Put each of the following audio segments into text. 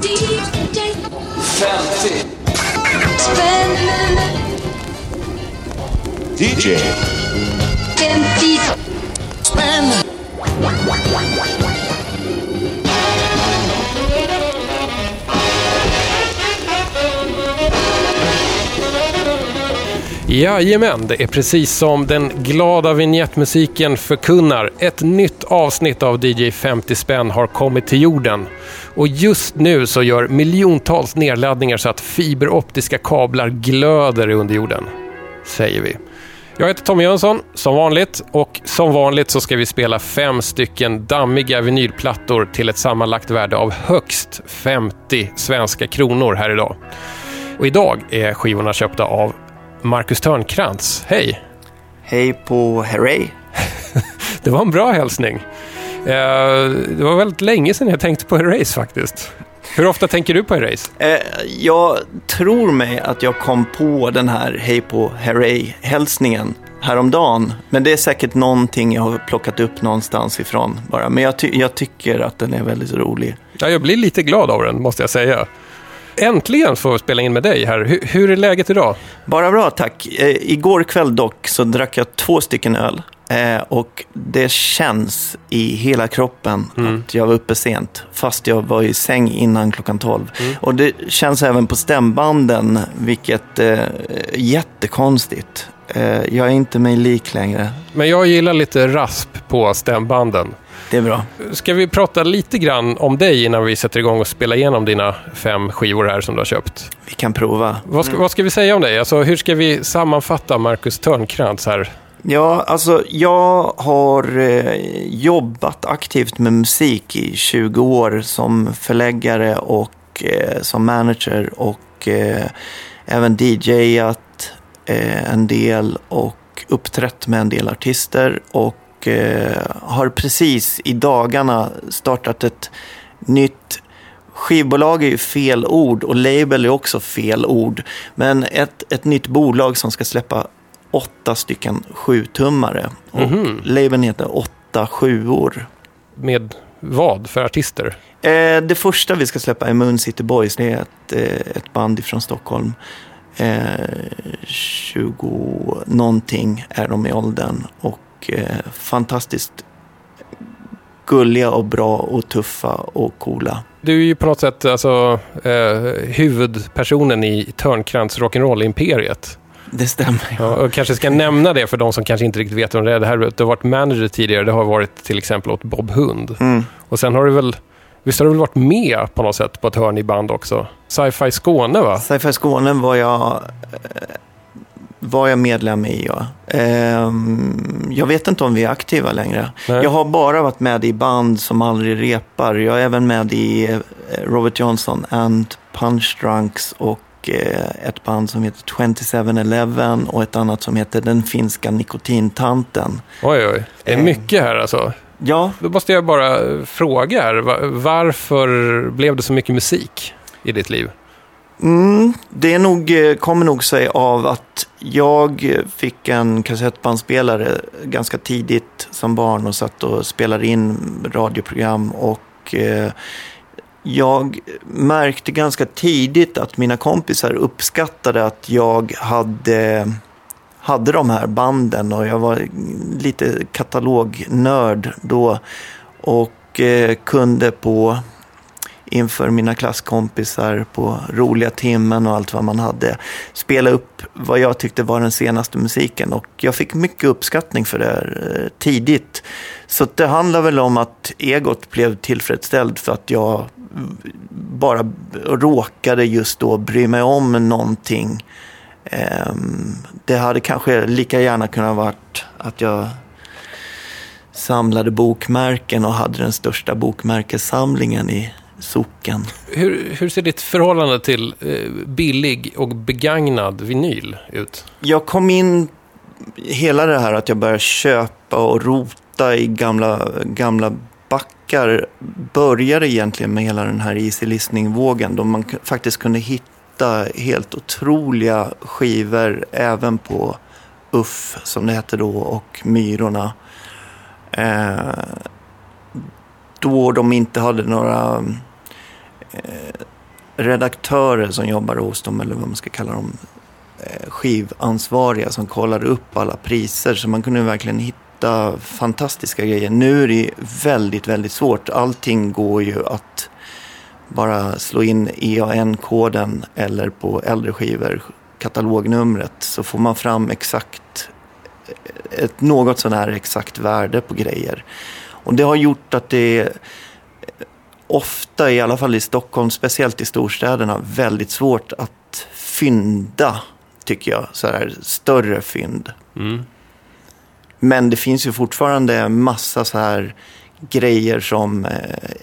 DJ 50. Spänn DJ 50 Jajamän, det är precis som den glada vignettmusiken förkunnar. Ett nytt avsnitt av DJ 50 spänn har kommit till jorden. Och just nu så gör miljontals nedladdningar så att fiberoptiska kablar glöder under jorden. Säger vi. Jag heter Tommy Jönsson, som vanligt. Och som vanligt så ska vi spela fem stycken dammiga vinylplattor till ett sammanlagt värde av högst 50 svenska kronor här idag. Och idag är skivorna köpta av Marcus Törnkrantz. Hej! Hej på Herrey. Det var en bra hälsning. Eh, Det var väldigt länge sedan jag tänkte på Erase faktiskt. Hur ofta tänker du på Erase? Eh, jag tror mig att jag kom på den här Hej på Herrey-hälsningen häromdagen. Men det är säkert någonting jag har plockat upp någonstans ifrån bara. Men jag, ty- jag tycker att den är väldigt rolig. Ja, jag blir lite glad av den, måste jag säga. Äntligen får vi spela in med dig här. Hur, hur är läget idag? Bara bra, tack. Eh, igår kväll dock så drack jag två stycken öl. Eh, och det känns i hela kroppen att jag var uppe sent. Fast jag var i säng innan klockan 12. Och det känns även på stämbanden, vilket eh, är jättekonstigt. Eh, jag är inte mig lik längre. Men jag gillar lite rasp på stämbanden. Det är bra. Ska vi prata lite grann om dig innan vi sätter igång och spela igenom dina fem skivor här som du har köpt? Vi kan prova. Vad ska, vad ska vi säga om dig? Alltså, hur ska vi sammanfatta Marcus Törnkrantz här? Ja, alltså jag har eh, jobbat aktivt med musik i 20 år som förläggare och eh, som manager och eh, även DJat eh, en del och uppträtt med en del artister och eh, har precis i dagarna startat ett nytt Skivbolag är ju fel ord och label är också fel ord. Men ett, ett nytt bolag som ska släppa åtta stycken sjutummare. Och labeln heter åtta sjuor. Med vad för artister? Eh, det första vi ska släppa är Moon City Boys. Det är ett, eh, ett band från Stockholm. Eh, 20 någonting är de i åldern. Och eh, fantastiskt gulliga och bra och tuffa och coola. Du är ju på något sätt alltså, eh, huvudpersonen i Törnkrantz rock'n'roll-imperiet. Det stämmer. Ja, och kanske ska nämna det för de som kanske inte riktigt vet om det är. Det här, du har varit manager tidigare. Det har varit till exempel åt Bob Hund. Mm. Och sen har du väl, visst har du väl varit med på något sätt på ett hörn i band också? Sci-Fi Skåne va? Sci-Fi Skåne var jag, eh, var jag medlem i, ja. Ehm, jag vet inte om vi är aktiva längre. Nej. Jag har bara varit med i band som aldrig repar. Jag är även med i eh, Robert Johnson and Punch Drunks och eh, ett band som heter 2711 och ett annat som heter Den finska nikotintanten. Oj, oj. Det är Eh. mycket här alltså. Ja, Då måste jag bara fråga här. va- Varför blev det så mycket musik i ditt liv? Mm, det är nog, eh, kommer nog sig av att jag fick en kassettbandspelare ganska tidigt som barn och satt och spelade in radioprogram. Och eh, jag märkte ganska tidigt att mina kompisar uppskattade att jag hade, hade de här banden och jag var lite katalognörd då. Och eh, kunde på inför mina klasskompisar på roliga timmen och allt vad man hade. Spela upp vad jag tyckte var den senaste musiken och jag fick mycket uppskattning för det här, eh, tidigt. Så det handlar väl om att egot blev tillfredsställd för att jag mm, bara råkade just då bry mig om någonting. Ehm, det hade kanske lika gärna kunnat varit att jag samlade bokmärken och hade den största bokmärkessamlingen i socken. Hur, hur ser ditt förhållande till eh, billig och begagnad vinyl ut? Jag kom in, hela det här att jag började köpa och rota i gamla, gamla backar började egentligen med hela den här easy listening-vågen då man faktiskt kunde hitta helt otroliga skivor även på UFF som det hette då och Myrorna. Eh, då de inte hade några Eh, redaktörer som jobbar hos dem, eller vad man ska kalla dem, eh, skivansvariga som kollade upp alla priser. Så man kunde verkligen hitta fantastiska grejer. Nu är det väldigt, väldigt svårt. Allting går ju att bara slå in EAN-koden eller på äldre skivor katalognumret så får man fram exakt eh, ett något sånär exakt värde på grejer. Och det har gjort att det ofta, i alla fall i Stockholm, speciellt i storstäderna, väldigt svårt att fynda, tycker jag, så här större fynd. Mm. Men det finns ju fortfarande massa så här grejer som eh,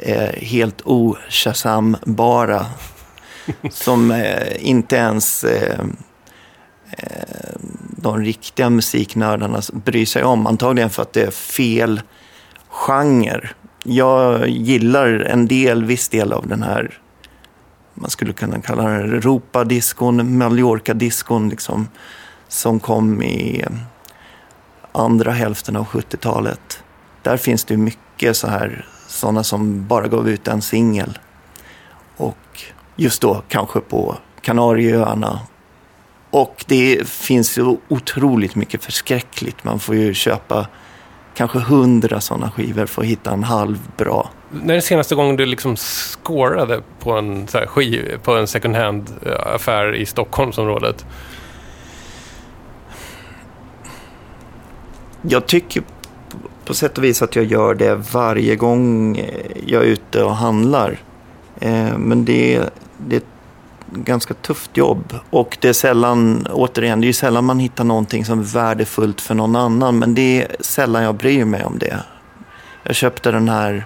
är helt oshazambara. som eh, inte ens eh, de riktiga musiknördarna bryr sig om. Antagligen för att det är fel genre. Jag gillar en del, viss del av den här, man skulle kunna kalla den Europa-diskon, Mallorca-diskon, liksom, som kom i andra hälften av 70-talet. Där finns det mycket så här, sådana som bara gav ut en singel. Och just då kanske på Kanarieöarna. Och det finns ju otroligt mycket förskräckligt. Man får ju köpa kanske hundra sådana skivor för att hitta en halv bra. När är det senaste gången du liksom scorade på en, så här, skiv, på en second hand-affär i Stockholmsområdet? Jag tycker på sätt och vis att jag gör det varje gång jag är ute och handlar. Eh, men det det ganska tufft jobb. Och det är sällan, återigen, det är sällan man hittar någonting som är värdefullt för någon annan. Men det är sällan jag bryr mig om det. Jag köpte den här,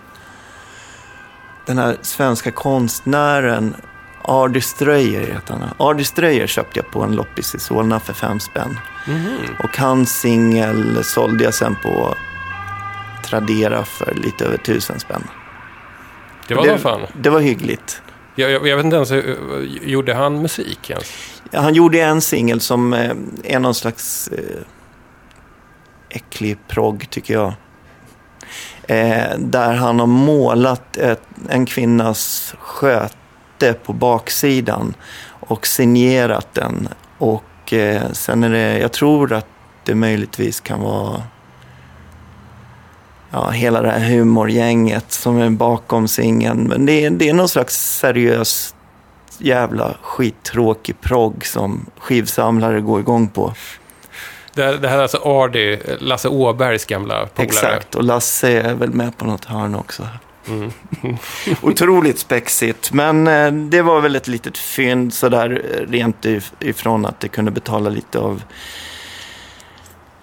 den här svenska konstnären Ardy Ströyer heter han. Ardy Ströyer köpte jag på en loppis i Solna för fem spänn. Och hans singel sålde jag sen på Tradera för lite över tusen spänn. Det var det, fan. det var hyggligt. Jag, jag, jag vet inte ens, hur- gjorde han musik ens? Ja, han gjorde en singel som eh, är någon slags eh, äcklig progg, tycker jag. Eh, där han har målat ett, en kvinnas sköte på baksidan och signerat den. Och eh, sen är det, jag tror att det möjligtvis kan vara ja, hela det här humorgänget som är bakom singeln. Men det är, det är någon slags seriös jävla skittråkig progg som skivsamlare går igång på. Det, det här är alltså Ardy, Lasse Åbergs gamla polare. Exakt, och Lasse är väl med på något hörn också. Mm. Otroligt spexigt, men eh, det var väl ett litet fynd sådär eh, rent if- ifrån att det kunde betala lite av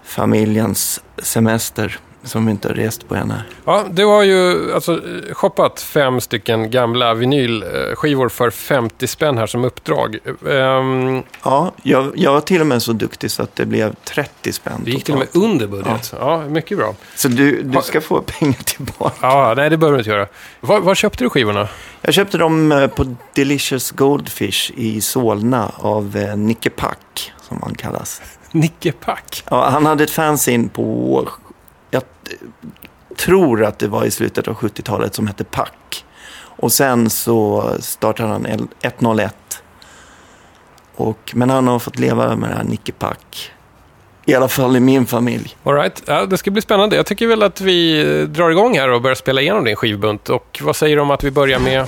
familjens semester som inte har rest på än här. Ja, du har ju alltså shoppat fem stycken gamla vinylskivor för 50 spänn här som uppdrag. Ehm, Ja, jag, jag var till och med så duktig så att det blev 30 spänn det gick till och med under budget. Ja, mycket bra. Så du, du ska få pengar tillbaka. Ja, nej det behöver du inte göra. Var, var köpte du skivorna? Jag köpte dem eh, på Delicious Goldfish i Solna av eh, Nicke Pack, som han kallas. Nicke Pack. Ja, han hade ett fanzine på, jag tror att det var i slutet av 70-talet, som hette Pack. Och sen så startade han L- 101. Och, men han har fått leva med det här Nicke Pack. I alla fall i min familj. All right. ja, det ska bli spännande. Jag tycker väl att vi drar igång här och börjar spela igenom din skivbunt. Och vad säger du om att vi börjar med...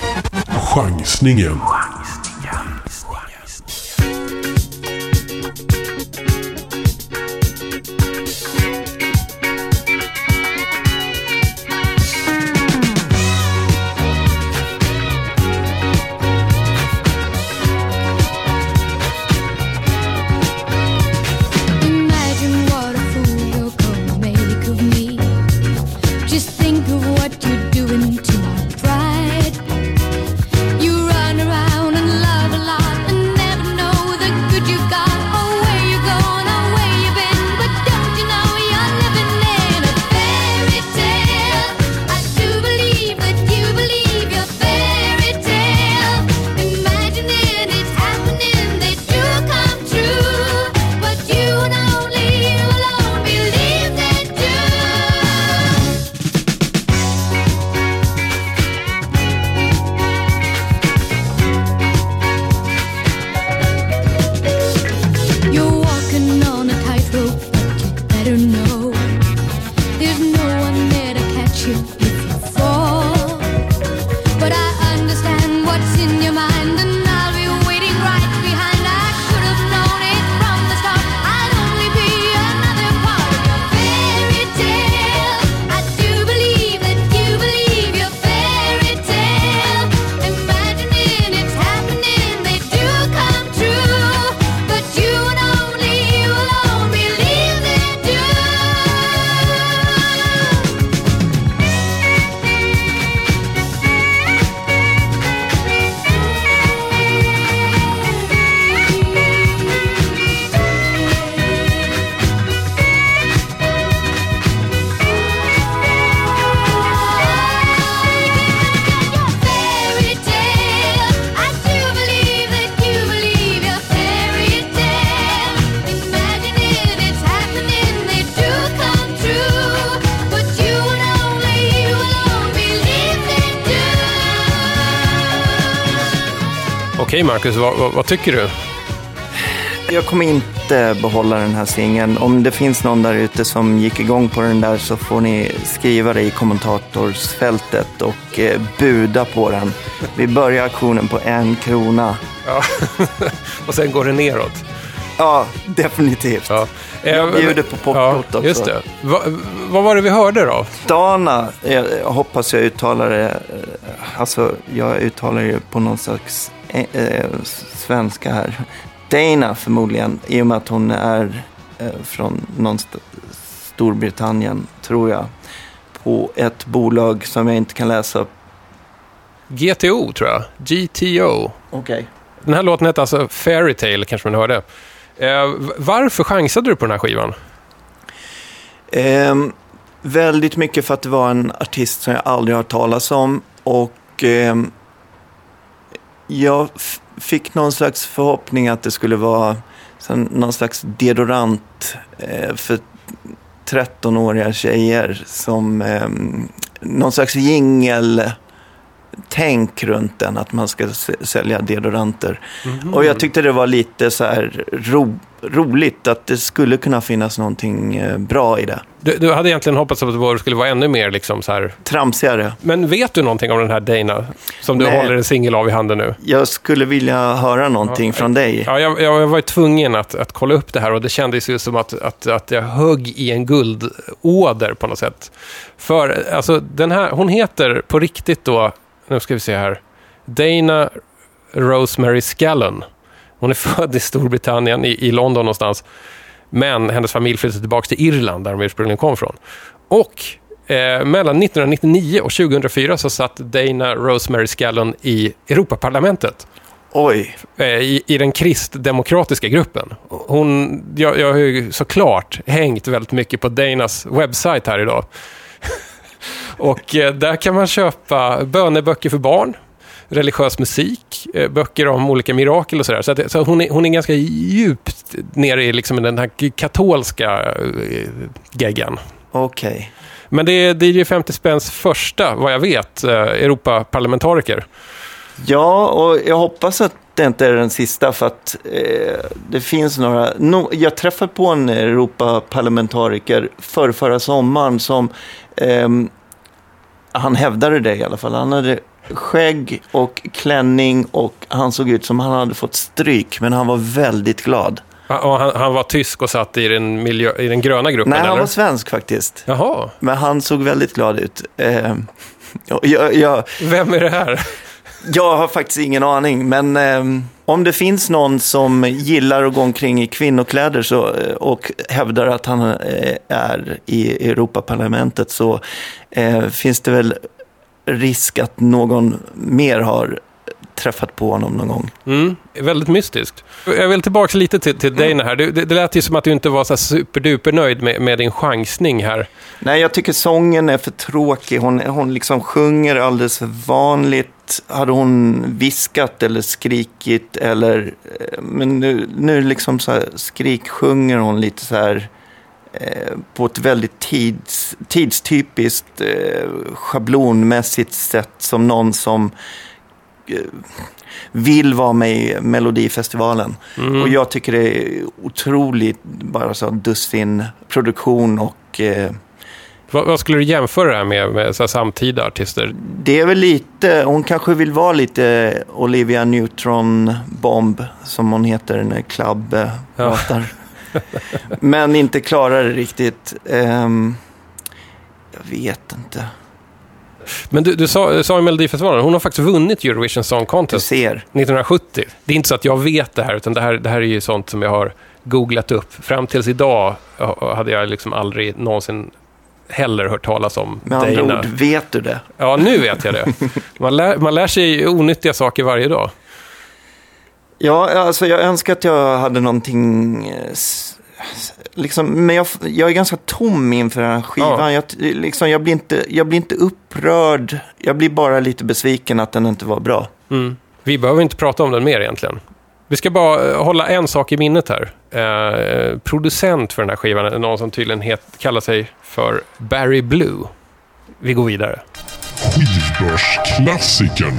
Chansningen. Marcus, vad, vad, vad tycker du? Jag kommer inte behålla den här singeln. Om det finns någon där ute som gick igång på den där så får ni skriva det i kommentatorsfältet och eh, buda på den. Vi börjar auktionen på en krona. Ja. och sen går det neråt. Ja, definitivt. Ja. Jag Eh, bjuder på popcorn ja, också. Just det. Va, vad var det vi hörde då? Dana, jag hoppas jag uttalar det, eh, alltså jag uttalar ju på någon slags eh, eh, svenska här. Dana förmodligen, i och med att hon är eh, från någon st- Storbritannien, tror jag. På ett bolag som jag inte kan läsa. GTO tror jag. GTO. Okej. Den här låten hette alltså Fairytale, kanske man hörde. Eh, varför chansade du på den här skivan? Ehm, väldigt mycket för att det var en artist som jag aldrig har hört talas om. Och ehm, jag fick någon slags förhoppning att det skulle vara någon slags deodorant eh, för 13-åriga tjejer. Som ehm, någon slags jingel tänk runt den, att man ska sälja deodoranter. Och jag tyckte det var lite så här ro, roligt att det skulle kunna finnas någonting eh, bra i det. Du, du hade egentligen hoppats att det skulle vara ännu mer liksom så här. Tramsigare. Men vet du någonting om den här Dana? Som du Nej. håller en singel av i handen nu? Jag skulle vilja höra någonting Ja, från dig. Ja, jag, jag var tvungen att, att kolla upp det här och det kändes ju som att, att, att jag högg i en guldåder på något sätt. För alltså, den här, hon heter på riktigt då, nu ska vi se här, Dana Rosemary Scallon. Hon är född i Storbritannien, i, i London någonstans. Men hennes familj flyttade tillbaka till Irland, där de ursprungligen kom från. Och eh, mellan 1999 och 2004 så satt Dana Rosemary Scallon i Europaparlamentet Oj, eh, i, i den kristdemokratiska gruppen. Hon, jag, jag har ju såklart hängt väldigt mycket på Danas webbsajt här idag. Och eh, där kan man köpa böneböcker för barn, religiös musik, eh, böcker om olika mirakel och sådär. Så, att, så hon, är, hon är ganska djupt nere i liksom den här katolska eh, geggan. okej. Men det är DJ 50 spänns första, vad jag vet, eh, Europaparlamentariker. Ja, och jag hoppas att det inte är den sista för att eh, det finns några... No, jag träffade på en Europaparlamentariker för förra sommaren som... ehm, han hävdade det i alla fall. Han hade skägg och klänning och han såg ut som han hade fått stryk, men han var väldigt glad. Han, han var tysk och satt i den, miljö, i den gröna gruppen, Nej, han eller? var svensk faktiskt. Jaha, Men han såg väldigt glad ut. Eh, jag, jag, jag, vem är det här? jag har faktiskt ingen aning, men eh, om det finns någon som gillar att gå omkring i kvinnokläder så, eh, och hävdar att han eh, är i Europaparlamentet så eh, finns det väl risk att någon mer har träffat på honom någon gång. Mm, väldigt mystiskt. Jag vill tillbaka lite till, till Dana här. Det, det, det lät ju som att du inte var så superduper nöjd med, med din chansning här. Nej, jag tycker sången är för tråkig. Hon, hon liksom sjunger alldeles för vanligt. Hade hon viskat eller skrikit eller... eh, Men nu, nu liksom så här skriksjunger hon lite så här på ett väldigt tids, tidstypiskt eh, schablonmässigt sätt som någon som eh, vill vara med i Melodifestivalen. Och jag tycker det är otroligt bara så dussin produktion och eh, Vad, vad skulle du jämföra det här med, med så här samtida artister? Det är väl lite, hon kanske vill vara lite Olivia Neutron-bomb, som hon heter när Club eh, Ja. pratar. Men inte klarar det riktigt. Ehm, jag vet inte. Men du, du sa, sa i Melodifestivalen, hon har faktiskt vunnit Eurovision Song Contest ser. 1970. Det är inte så att jag vet det här, utan det här, det här är ju sånt som jag har googlat upp. Fram tills idag hade jag liksom aldrig någonsin heller hört talas om Med andra Dana. ord, vet du det? Ja, nu vet jag det. Man lär, man lär sig onyttiga saker varje dag. Ja, alltså jag önskar att jag hade någonting... eh, Liksom, men jag, jag är ganska tom inför den här skivan. Ja. Jag, liksom, jag, blir inte, jag blir inte upprörd. Jag blir bara lite besviken att den inte var bra. Mm. Vi behöver inte prata om den mer egentligen. Vi ska bara eh, hålla en sak i minnet här. Eh, producent för den här skivan är någon som tydligen het, kallar sig för Barry Blue. Vi går vidare. Skivbörsklassikern.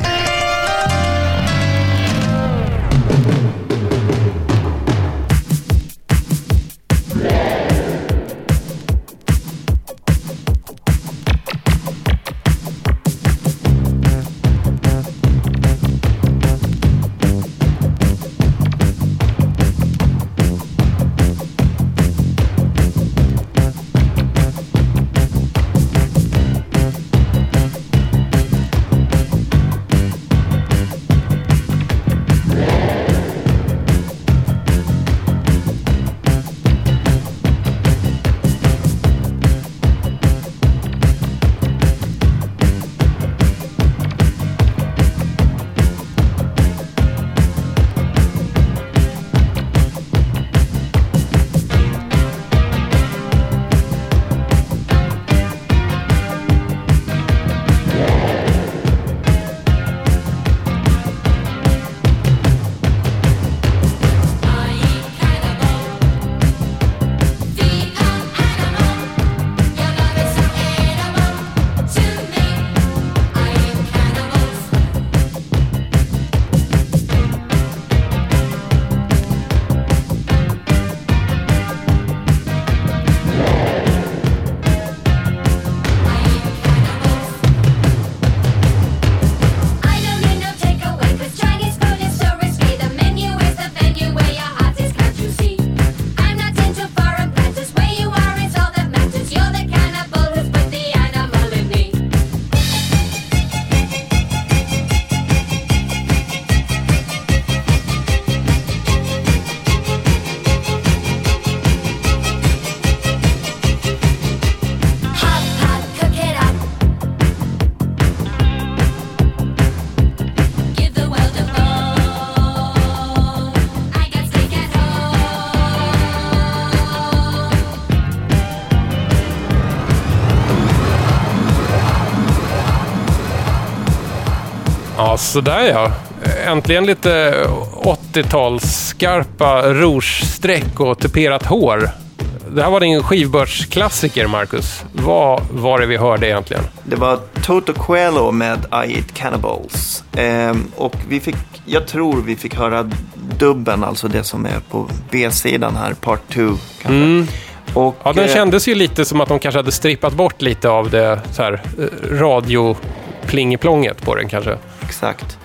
Ja, sådär ja. Äntligen lite 80-talsskarpa rouge-streck och tuperat hår. Det här var din skivbörsklassiker, Marcus. Vad var det vi hörde egentligen? Det var Toto Coelho med I Eat Cannibals. Ehm, och vi fick, jag tror vi fick höra dubben, alltså det som är på B-sidan här, Part 2 kanske. Och, Ja, den eh, kändes ju lite som att de kanske hade strippat bort lite av det så här, eh, radioplingeplånget på den kanske. Exakt.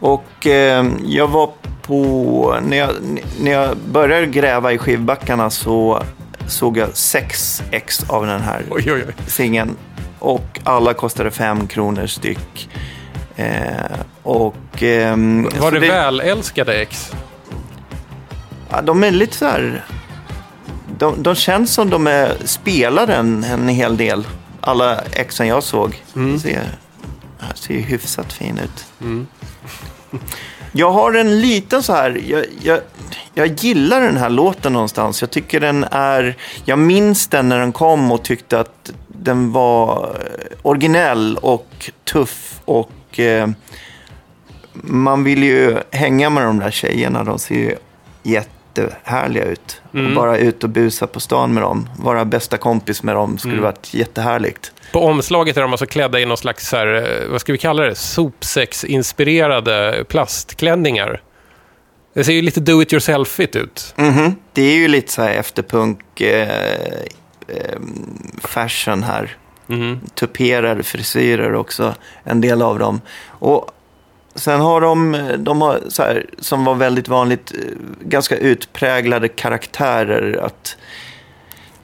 Och eh, jag var på, när jag, när jag började gräva i skivbackarna så såg jag sex ex av den här Oj, oj, oj. singeln. Och alla kostade fem kronor styck. Eh, och, ehm, Var så det, välälskade ex? Ja, de är lite så här... De, de känns som de är, spelar en, en hel del. Alla exen jag såg. Mm. Ser, här ser ju hyfsat fin ut. Jag har en liten så här... Jag, jag, jag gillar den här låten någonstans. Jag tycker den är... Jag minns den när den kom och tyckte att den var originell och tuff och... Eh, man vill ju hänga med de där tjejerna. De ser ju jättehärliga ut. Och bara ut och busa på stan med dem. Vara bästa kompis med dem skulle varit jättehärligt. På omslaget är de alltså klädda i någon slags, så här, eh, vad ska vi kalla det, sopsäcksinspirerade plastklänningar. Det ser ju lite do it yourself-igt ut. Mhm. Det är ju lite så här efterpunk eh, eh, fashion här. Tuperade frisyrer också, en del av dem. Och sen har de, de har så här, som var väldigt vanligt, eh, ganska utpräglade karaktärer. Att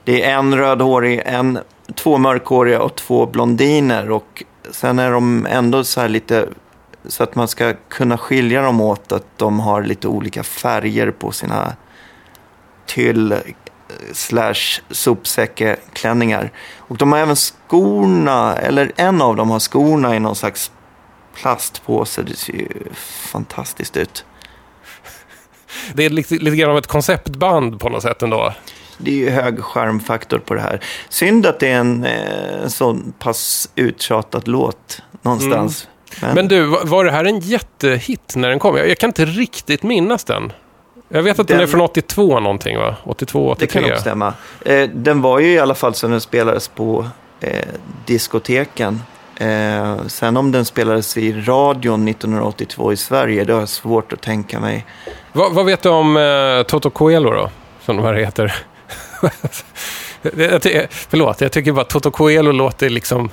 det är en rödhårig, en, två mörkhåriga och två blondiner. Och sen är de ändå så här lite, så att man ska kunna skilja dem åt, att de har lite olika färger på sina tyll eh, slash sopsäckeklänningar. Och de har även skorna, eller en av dem har skorna i någon slags plastpåse. Det ser ju fantastiskt ut. Det är lite, lite grann av ett konceptband på något sätt ändå. Det är ju hög skärmfaktor på det här. Synd att det är en eh, sån pass uttjatad låt någonstans. Men, Men du, var- det här en jättehit när den kom? Jag, jag kan inte riktigt minnas den. Jag vet att den, Den- är från 82 någonting va? 82, det 83. kan nog stämma. Eh, den var ju i alla fall som den spelades på eh, diskoteken. Eh, sen om den spelades i radion 1982 i Sverige, det har jag svårt att tänka mig. Vad, vad vet du om eh, Toto Coelho då? Som de här heter. Jag ty- Förlåt, jag tycker bara Toto Coelho låter liksom...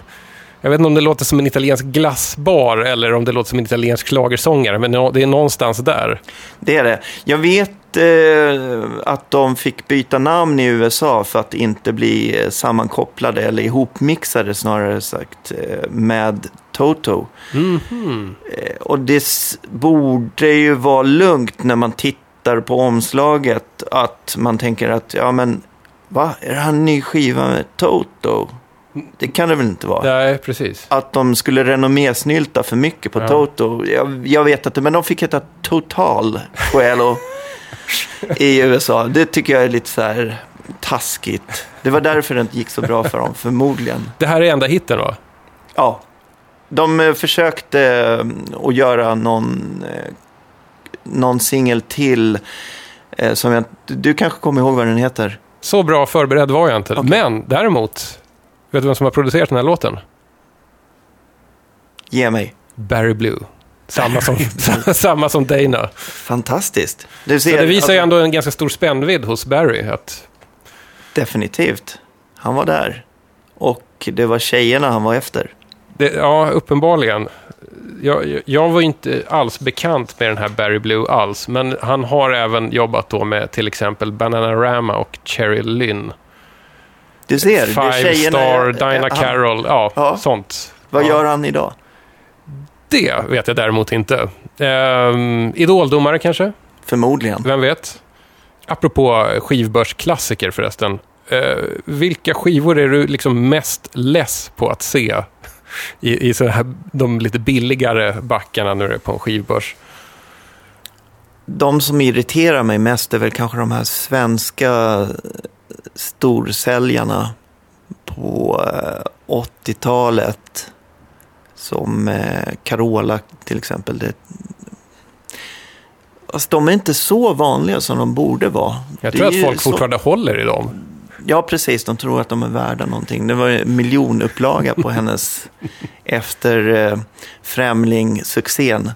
Jag vet inte om det låter som en italiensk glassbar eller om det låter som en italiensk schlagersångare, men det är någonstans där. Det är det. Jag vet eh, att de fick byta namn i USA för att inte bli eh, sammankopplade eller ihopmixade snarare sagt eh, med Toto. Eh, och det borde ju vara lugnt när man tittar på omslaget att man tänker att ja men va, är det här en ny skiva med Toto? Det kan det väl inte vara? Nej, precis. att de skulle renommésnylta för mycket på Ja. Toto. Jag, jag vet inte, men de fick heta Total Coelho i USA. Det tycker jag är lite så här taskigt. Det var därför det inte gick så bra för dem, förmodligen. Det här är enda hitten va? Ja, de eh, försökte eh, att göra någon, eh, någon singel till. Som jag, du kanske kommer ihåg vad den heter? Så bra förberedd var jag inte. Men däremot, vet du vem som har producerat den här låten? Ge mig. Barry Blue. Samma som, samma som Dana. Fantastiskt. Du Så ser, det visar ju alltså, ändå en ganska stor spännvidd hos Barry. Att, Definitivt. Han var där. Och det var tjejerna han var efter. Det, ja, uppenbarligen. Jag, jag- var inte alls bekant med den här Barry Blue alls, men han har även jobbat då med till exempel Bananarama och Cherry Lynn. Du ser, Five tjejerna. Star, eh, Dinah Carroll, ja, Ja. sånt. Vad ja. gör han idag? Det vet jag däremot inte. Ehm, idoldomare kanske? Förmodligen. Vem vet? Apropå skivbörsklassiker förresten. Eh, vilka skivor är du liksom mest less på att se i, i så här, de lite billigare backarna när du är på en skivbörs? De som irriterar mig mest är väl kanske de här svenska storsäljarna på eh, 80-talet. som eh, Carola till exempel. Det, alltså, de är inte så vanliga som de borde vara. Jag tror att folk så- fortfarande håller i dem. Ja, precis. De tror att de är värda någonting. Det var en miljonupplaga på hennes efter eh, Främling-succén.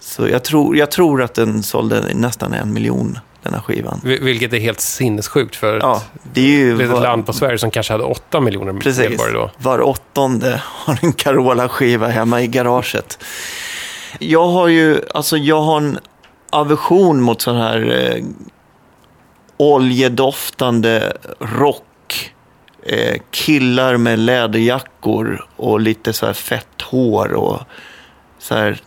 Så jag tror, jag tror att den sålde nästan en miljon, den här skivan. Vil- Vilket är helt sinnessjukt för Ja, ett det är ju... litet var- land på Sverige som kanske hade åtta miljoner Precis. medborgare då. Var åttonde har en Carola-skiva hemma i garaget. Jag har ju, alltså jag har en aversion mot sån här eh, oljedoftande rock. Eh, killar med läderjackor och lite så här fett hår och så här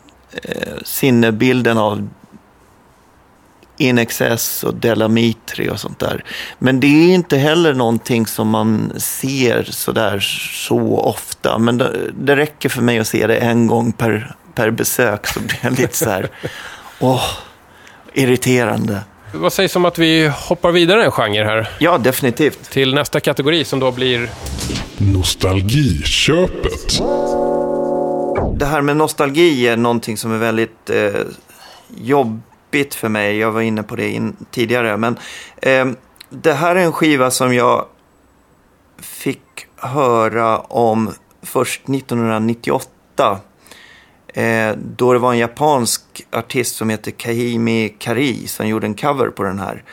eh, sinnebilden av In Excess och Delamitri och sånt där. Men det är inte heller någonting som man ser så där så ofta. Men det, det räcker för mig att se det en gång per, per besök så blir jag lite så här, åh, irriterande. Vad sägs om att vi hoppar vidare en genre här Ja, definitivt. till nästa kategori som då blir... Nostalgiköpet. Det här med nostalgi är någonting som är väldigt eh, jobbigt för mig. Jag var inne på det in, tidigare. Men eh, det här är en skiva som jag fick höra om först 1998. Eh, då det var en japansk artist som heter Kahimi Kari som gjorde en cover på den här.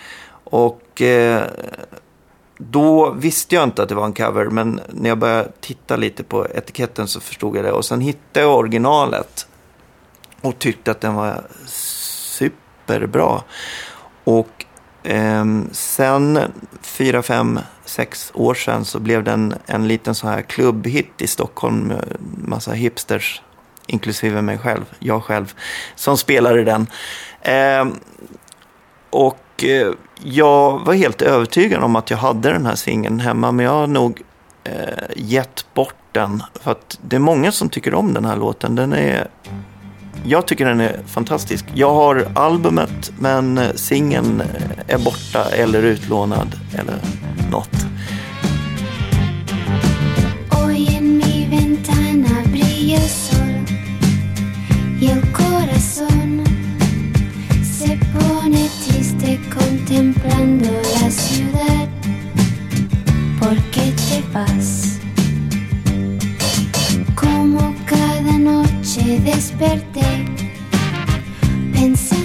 Och eh, då visste jag inte att det var en cover, men när jag började titta lite på etiketten så förstod jag det. Och sen hittade jag originalet och tyckte att den var superbra. Och eh, sen fyra, fem, sex år sedan så blev den en liten så här klubbhit i Stockholm med massa hipsters, inklusive mig själv, jag själv, som spelade den. Eh, och eh, jag var helt övertygad om att jag hade den här singeln hemma, men jag har nog eh, gett bort den. För att det är många som tycker om den här låten. Den är, jag tycker den är fantastisk. Jag har albumet, men eh, singeln eh, är borta eller utlånad eller något. Y el corazón se pone triste contemplando la ciudad. ¿Por qué te vas? Como cada noche desperté pensando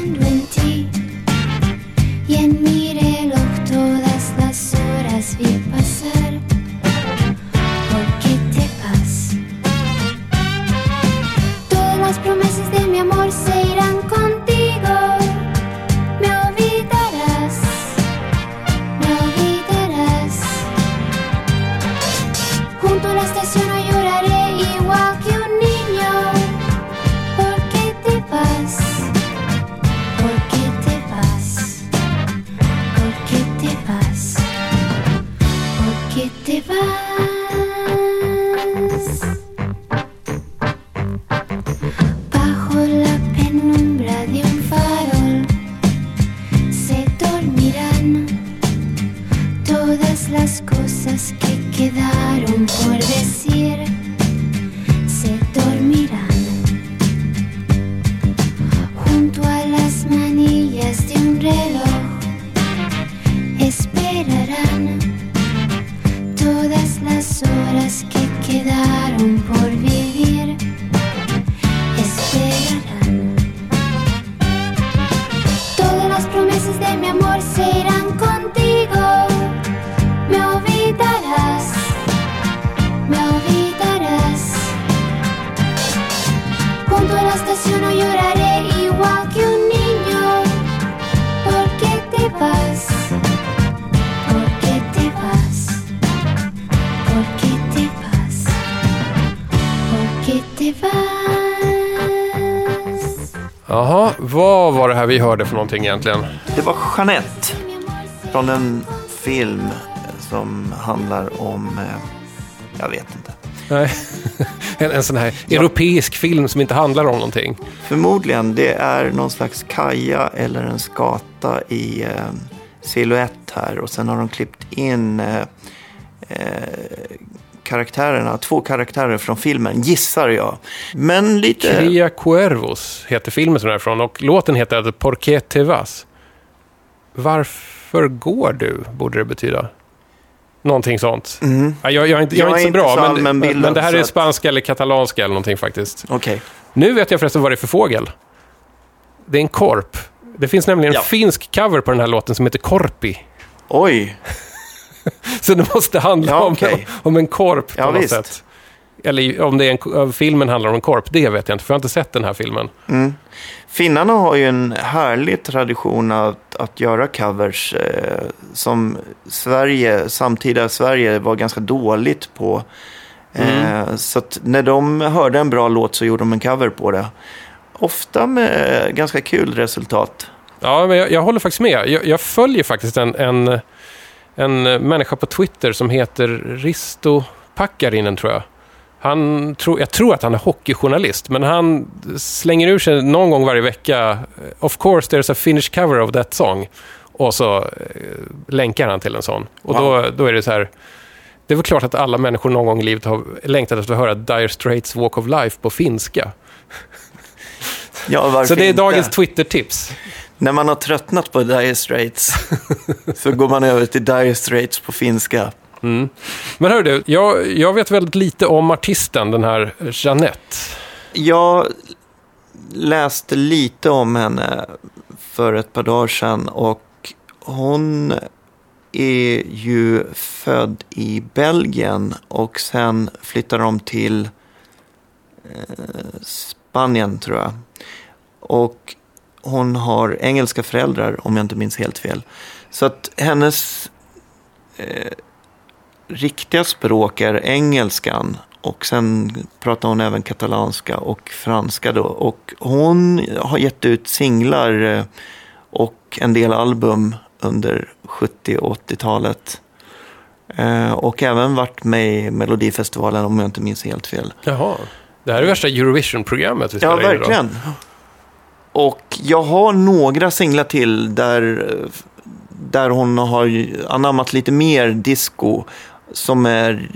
de mi amor se vi hörde för någonting egentligen? Det var Jeanette från en film som handlar om, eh, jag vet inte. Nej. En, en sån här europeisk film som inte handlar om någonting. Förmodligen, det är någon slags kaja eller en skata i eh, silhuett här och sen har de klippt in eh, karaktärerna, två karaktärer från filmen, gissar jag. Men lite... Cria Cuervos heter filmen som den är från och låten heter Por qué te vas. Varför går du, borde det betyda. Någonting sånt. Ja, jag, jag, är inte, jag, är inte så bra, så men, men, men det här är spanska eller katalanska eller någonting faktiskt. Okej. Nu vet jag förresten vad det är för fågel. Det är en korp. Det finns nämligen en Ja. finsk cover på den här låten som heter Korpi. Oj, Så det måste handla Ja, om, okej. om en korp på Ja, något visst. sätt. Eller om det är en, om filmen handlar om en korp, det vet jag inte, för jag har inte sett den här filmen. Finnarna har ju en härlig tradition att, att göra covers eh, som Sverige, samtida Sverige var ganska dåligt på. Eh, så att när de hörde en bra låt så gjorde de en cover på det. Ofta med ganska kul resultat. Ja, men jag, jag håller faktiskt med. Jag, jag följer faktiskt en, en, en människa på Twitter som heter Risto Packarinen, tror jag. Han, tro, jag tror att han är hockeyjournalist, men han slänger ur sig någon gång varje vecka Of course there's a Finnish cover of that song. Och så eh, länkar han till en sån. Och då, då är det så här... Det är väl klart att alla människor någon gång i livet har längtat efter att höra Dire Straits Walk of Life på finska. Ja, Så det är inte? dagens Twitter-tips. När man har tröttnat på Dire Straits så går man över till Dire Straits på finska. Men hör du, jag, jag vet väldigt lite om artisten, den här Jeanette. Jag läste lite om henne för ett par dagar sedan och hon är ju född i Belgien och sen flyttade de till eh, Spanien tror jag. Och hon har engelska föräldrar om jag inte minns helt fel. Så att hennes eh, riktiga språk är engelskan och sen pratar hon även katalanska och franska då. Och hon har gett ut singlar eh, och en del album under 70 och 80-talet. Eh, Och även varit med i Melodifestivalen om jag inte minns helt fel. Jaha. Det här är värsta Eurovision-programmet vi Ja, spelar in idag. Och jag har några singlar till där, där hon har anammat lite mer disco som är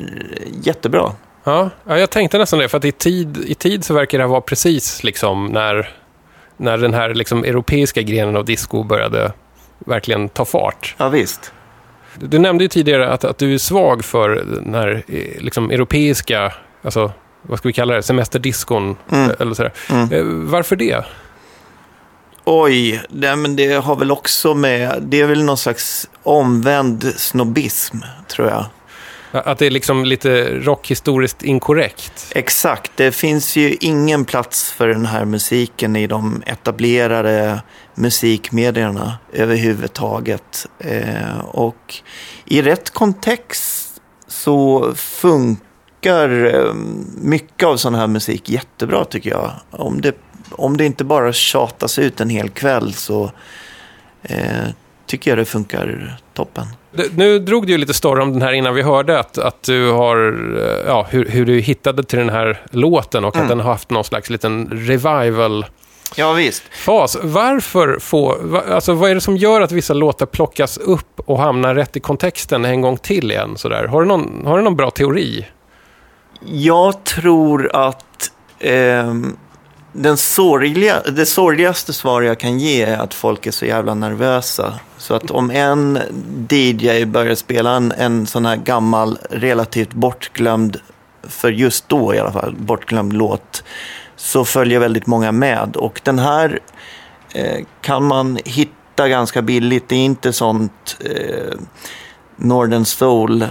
jättebra. Ja, ja, jag tänkte nästan det, för att i tid, i tid så verkar det här vara precis liksom när, när den här liksom europeiska grenen av disco började verkligen ta fart. Ja, visst. Du, du nämnde ju tidigare att, att du är svag för den här eh, liksom, europeiska, alltså vad ska vi kalla det, semesterdiskon Mm. eh, eller sådär. Mm. Eh, Varför det? Oj, det, men det har väl också med, det är väl någon slags omvänd snobbism, tror jag. Att det är liksom lite rockhistoriskt inkorrekt? Exakt, det finns ju ingen plats för den här musiken i de etablerade musikmedierna överhuvudtaget. Eh, och i rätt kontext så funkar eh, mycket av sån här musik jättebra tycker jag. Om det, om det inte bara tjatas ut en hel kväll så eh, tycker jag det funkar toppen. Nu drog du ju lite story om den här innan vi hörde att, att du har, eh, ja, hur, hur du hittade till den här låten och att den har haft någon slags liten revival Ja visst. fas. Varför få, alltså vad är det som gör att vissa låtar plockas upp och hamnar rätt i kontexten en gång till igen? Sådär? Har, du någon, har du någon bra teori? Jag tror att ehm, den sorgliga, det sorgligaste svar jag kan ge är att folk är så jävla nervösa. Så att om en DJ börjar spela en, en sån här gammal, relativt bortglömd, för just då i alla fall, bortglömd låt, så följer väldigt många med. Och den här eh, kan man hitta ganska billigt. Det är inte sånt eh, Northern Soul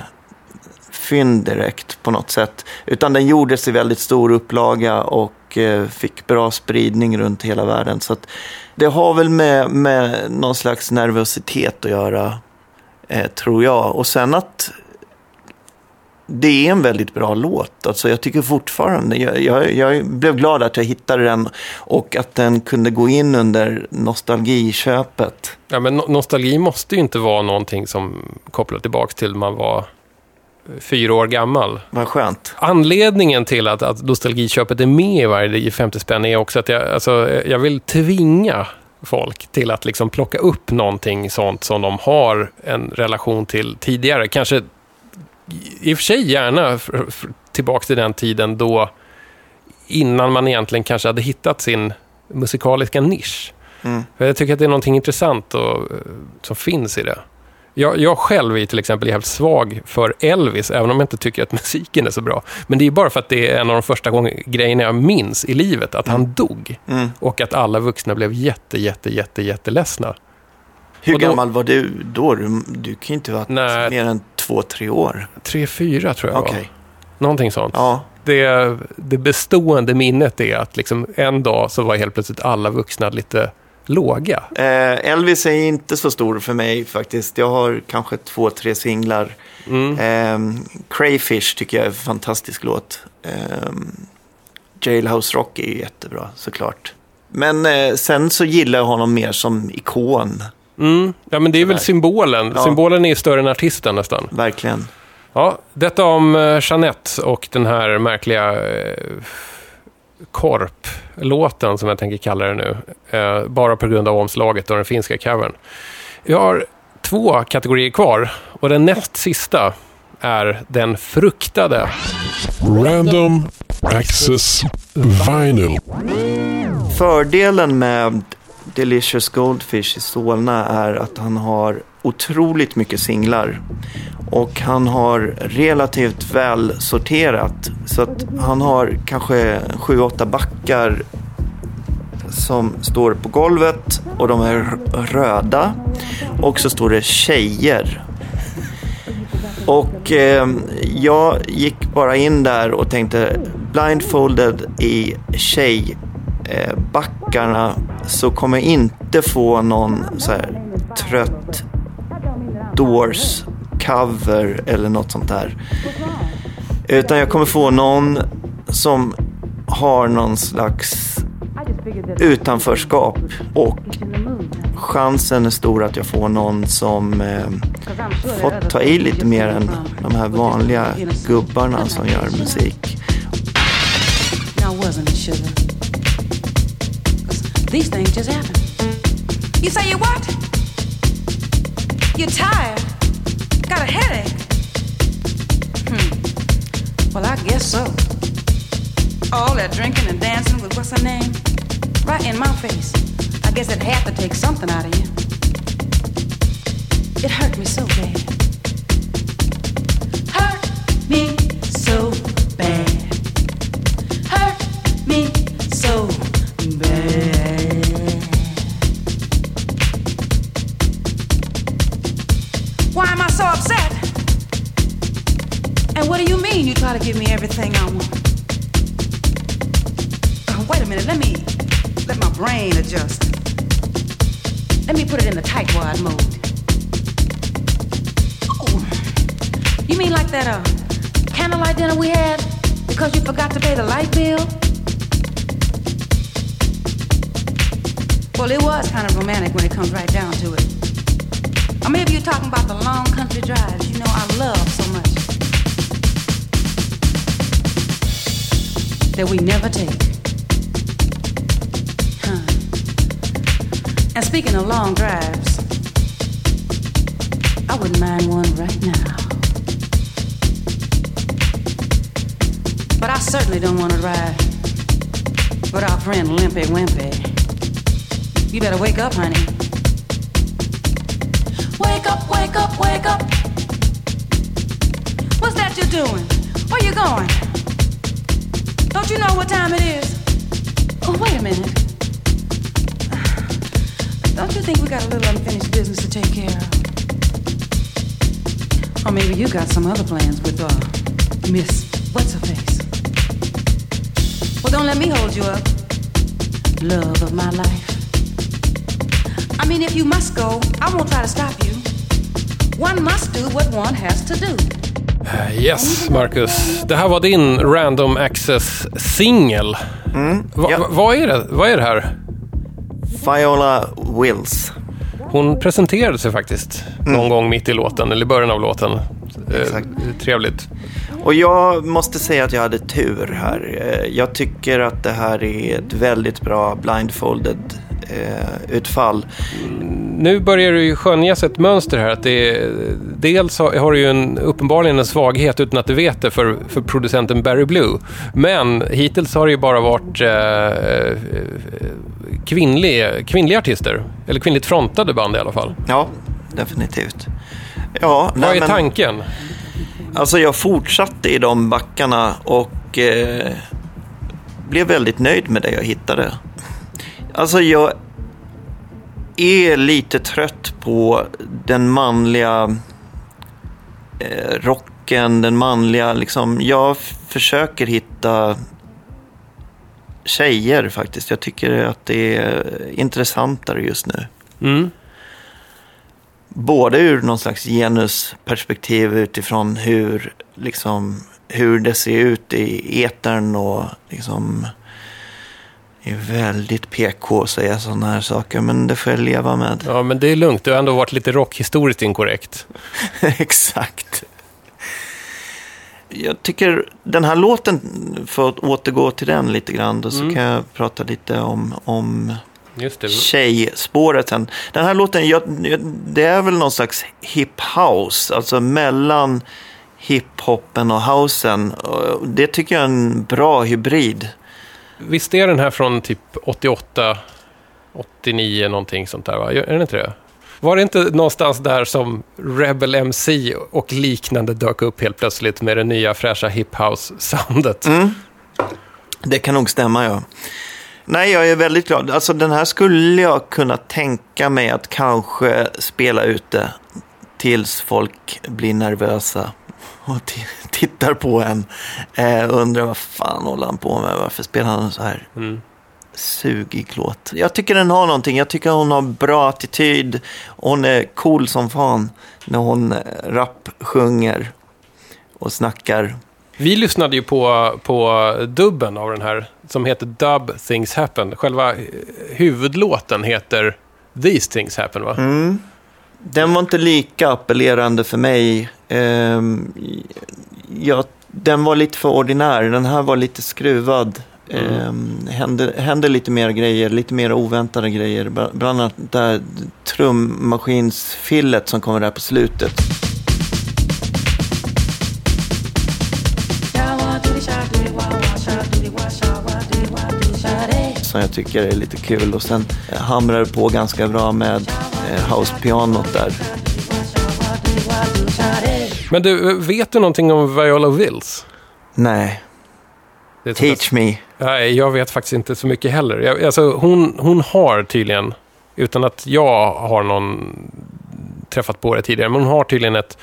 fynd direkt på något sätt. Utan den gjordes i väldigt stor upplaga och och fick bra spridning runt hela världen. Så att det har väl med, med någon slags nervositet att göra, eh, tror jag. Och sen att det är en väldigt bra låt. Alltså jag tycker fortfarande, jag, jag, jag blev glad att jag hittade den och att den kunde gå in under nostalgiköpet. Ja, men no- nostalgi måste ju inte vara någonting som kopplar tillbaka till man var fyra år gammal. Vad skönt. Anledningen till att, att nostalgiköpet är med i varje 50 spänn är också att jag, alltså, jag vill tvinga folk till att liksom plocka upp någonting sånt som de har en relation till tidigare. Kanske i och för sig gärna tillbaka till den tiden då innan man egentligen kanske hade hittat sin musikaliska nisch. Mm. Jag tycker att det är någonting intressant och, eh, som finns i det. Jag, jag själv är till exempel jävligt svag för Elvis, även om jag inte tycker att musiken är så bra. Men det är bara för att det är en av de första grejerna jag minns i livet, att han dog. Mm. Och att alla vuxna blev jätte, jätte, jätte, jätteledsna. Hur då- gammal var du då? Du, du kan ju inte ha varit Nej. mer än två, tre år. Tre, fyra tror jag Okej. var. Någonting sånt. Ja. Det, det bestående minnet är att liksom en dag så var helt plötsligt alla vuxna lite låga. Eh, Elvis är inte så stor för mig faktiskt. Jag har kanske två, tre singlar. Mm. Eh, Crayfish tycker jag är en fantastisk låt. Eh, Jailhouse Rock är ju jättebra såklart. Men eh, sen så gillar jag honom mer som ikon. Mm. Ja, men det är väl symbolen. Ja. Symbolen är ju större än artisten nästan. Verkligen. Ja, detta om eh, Jeanette och den här märkliga eh, korplåten som jag tänker kalla det nu. Eh, bara på grund av omslaget och den finska covern. Jag har två kategorier kvar och den näst sista är den fruktade. Random Access Vinyl. Fördelen med Delicious Goldfish i Solna är att han har otroligt mycket singlar. Och han har relativt väl sorterat. Så att han har kanske sju, åtta backar som står på golvet och de är röda. Och så står det tjejer. Och eh, jag gick bara in där och tänkte blindfolded i tjejbackarna eh, så kommer jag inte få någon så här trött Doors cover eller något sånt där. Utan jag kommer få någon som har någon slags utanförskap och chansen är stor att jag får någon som eh, fått ta i lite mer än de här vanliga gubbarna som gör musik. These things just happen. You say you what? You're tired? Got a headache? Hmm. Well, I guess so. All that drinking and dancing with what's her name? Right in my face. I guess it had to take something out of you. It hurt me so bad. Kind of romantic when it comes right down to it. Or maybe you're talking about the long country drives you know I love so much. That we never take. Huh. And speaking of long drives, I wouldn't mind one right now. But I certainly don't want to ride with our friend Limpy Wimpy. You better wake up, honey. Wake up, wake up, wake up. What's that you're doing? Where you going? Don't you know what time it is? Oh, wait a minute. Don't you think we got a little unfinished business to take care of? Or maybe you got some other plans with uh, Miss What's Her Face? Well, don't let me hold you up. Love of my life. I mean, if you must go, I won't try to stop you. One must do what one has to do. Yes, Marcus. Det här var din Random Access-singel. Va, ja. va, vad, är det? vad är det här? Viola Wills. Hon presenterade sig faktiskt någon gång mitt i låten, eller i början av låten. Eh, Exakt. trevligt. Och jag måste säga att jag hade tur här. Eh, Jag tycker att det här är ett väldigt bra blindfolded eh, utfall. nu börjar det ju skönjas ett mönster här. Att det är, dels har har du ju en, uppenbarligen en svaghet utan att du vet det för, för producenten Barry Blue. Men hittills har det ju bara varit eh, kvinnlig, kvinnliga artister. Eller kvinnligt frontade band i alla fall. Ja, definitivt. Ja, Vad nej, är men- tanken? Alltså jag fortsatte i de backarna och eh, blev väldigt nöjd med det jag hittade. Alltså jag är lite trött på den manliga eh, rocken, den manliga liksom. Jag försöker hitta tjejer faktiskt. Jag tycker att det är intressantare just nu. Mm. både ur någon slags genusperspektiv utifrån hur, liksom, hur det ser ut i etern och liksom är väldigt PK att säga sådana här saker, men det får jag leva med. Ja, men det är lugnt. Du har ändå varit lite rockhistoriskt inkorrekt. Exakt. Jag tycker den här låten, för att återgå till den lite grann, då så Mm. kan jag prata lite om, om Just det. tjejspåret sen. Den här låten, jag, det är väl någon slags hip house, alltså mellan hiphopen och housen. Det tycker jag är en bra hybrid. Visst är den här från typ 88, 89 någonting sånt där va? Är den inte det? Var det inte någonstans där som Rebel MC och liknande dök upp helt plötsligt med det nya fräscha hiphouse-soundet? Mm. Det kan nog stämma, ja. Nej, jag är väldigt glad. Alltså den här skulle jag kunna tänka mig att kanske spela ute tills folk blir nervösa och tittar på en. Eh, undrar vad fan håller han på med? Varför spelar han så här Mm. sugig låt? Jag tycker den har någonting. Jag tycker hon har bra attityd. Hon är cool som fan när hon eh, rapsjunger och snackar. Vi lyssnade ju på, på dubben av den här som heter Dub Things Happen. Själva eh, huvudlåten heter These Things Happen va? Mm. Den var inte lika appellerande för mig. Ehm, jag, den var lite för ordinär. Den här var lite skruvad. Ehm, hände, hände lite mer grejer, lite mer oväntade grejer. Bla- Bland annat det här trummaskinsfillet som kommer där på slutet. Som jag tycker är lite kul. Och sen eh, hamrar det på ganska bra med eh, house-pianot där. Men du, vet du någonting om Viola Wills? Nej, teach me. Nej, jag vet faktiskt inte så mycket heller. Jag, alltså, hon, hon har tydligen, utan att jag har någon träffat på det tidigare, men hon har tydligen ett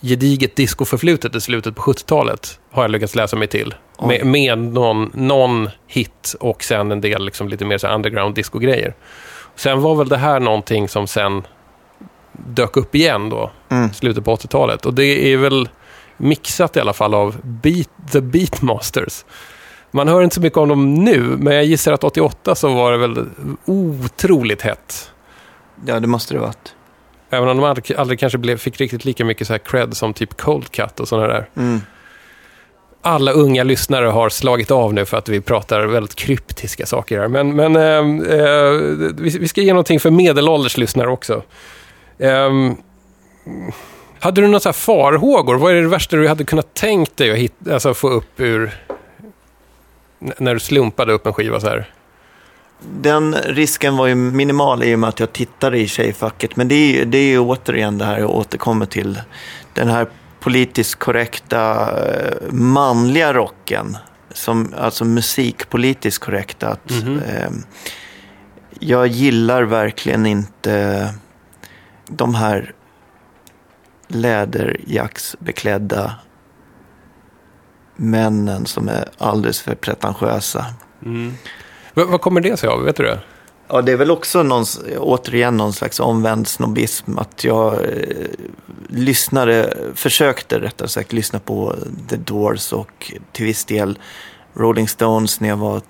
gediget discoförflutet i slutet på 70-talet, har jag lyckats läsa mig till. Med, med någon, någon hit och sen en del liksom lite mer så underground disco-grejer. Sen var väl det här någonting som sen dök upp igen då, Mm. slutet på 80-talet. Och det är väl mixat i alla fall av Beat, The Beatmasters. Man hör inte så mycket om dem nu, men jag gissar att 88 så var det väl otroligt hett. Ja, det måste det varit. Även om de aldrig, aldrig kanske blev, fick riktigt lika mycket så här cred som typ Cold Cut och sådana där. Mm. Alla unga lyssnare har slagit av nu för att vi pratar väldigt kryptiska saker här. Men, men eh, eh, vi, vi ska ge någonting för medelålders lyssnare också. Eh, hade du några så farhågor? Vad är det värsta du hade kunnat tänkt dig att hit, alltså få upp ur... När du slumpade upp en skiva så här? Den risken var ju minimal i och med att jag tittade i tjejfacket. Men det är, ju- det är ju återigen det här jag återkommer till. Den här politiskt korrekta eh, manliga rocken. Som, alltså musikpolitiskt korrekta. Att, Mhm. eh, jag gillar verkligen inte de här läderjacksbeklädda männen som är alldeles för pretentiösa. Vad, vad kommer det sig av? Vet du det? Ja, det är väl också någon, återigen någon slags omvänd snobbism. Att jag eh, lyssnade, försökte rättare sagt lyssna på The Doors och till viss del Rolling Stones när jag var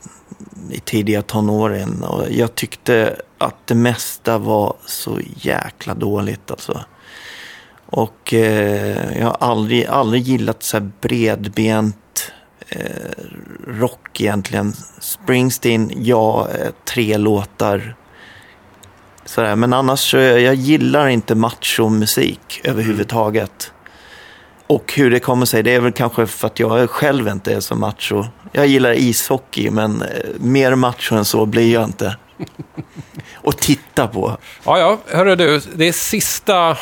i tidiga tonåren. Och jag tyckte att det mesta var så jäkla dåligt alltså. Och eh, jag har aldrig, aldrig gillat så här bredbent eh, rock egentligen. Springsteen, ja, eh, tre låtar. Sådär. Men annars så jag, gillar inte machomusik överhuvudtaget. Och hur det kommer sig, det är väl kanske för att jag själv inte är så macho. Jag gillar ishockey, men eh, mer macho än så blir jag inte. Och titta på. Ja, ja, hörru du, det är sista,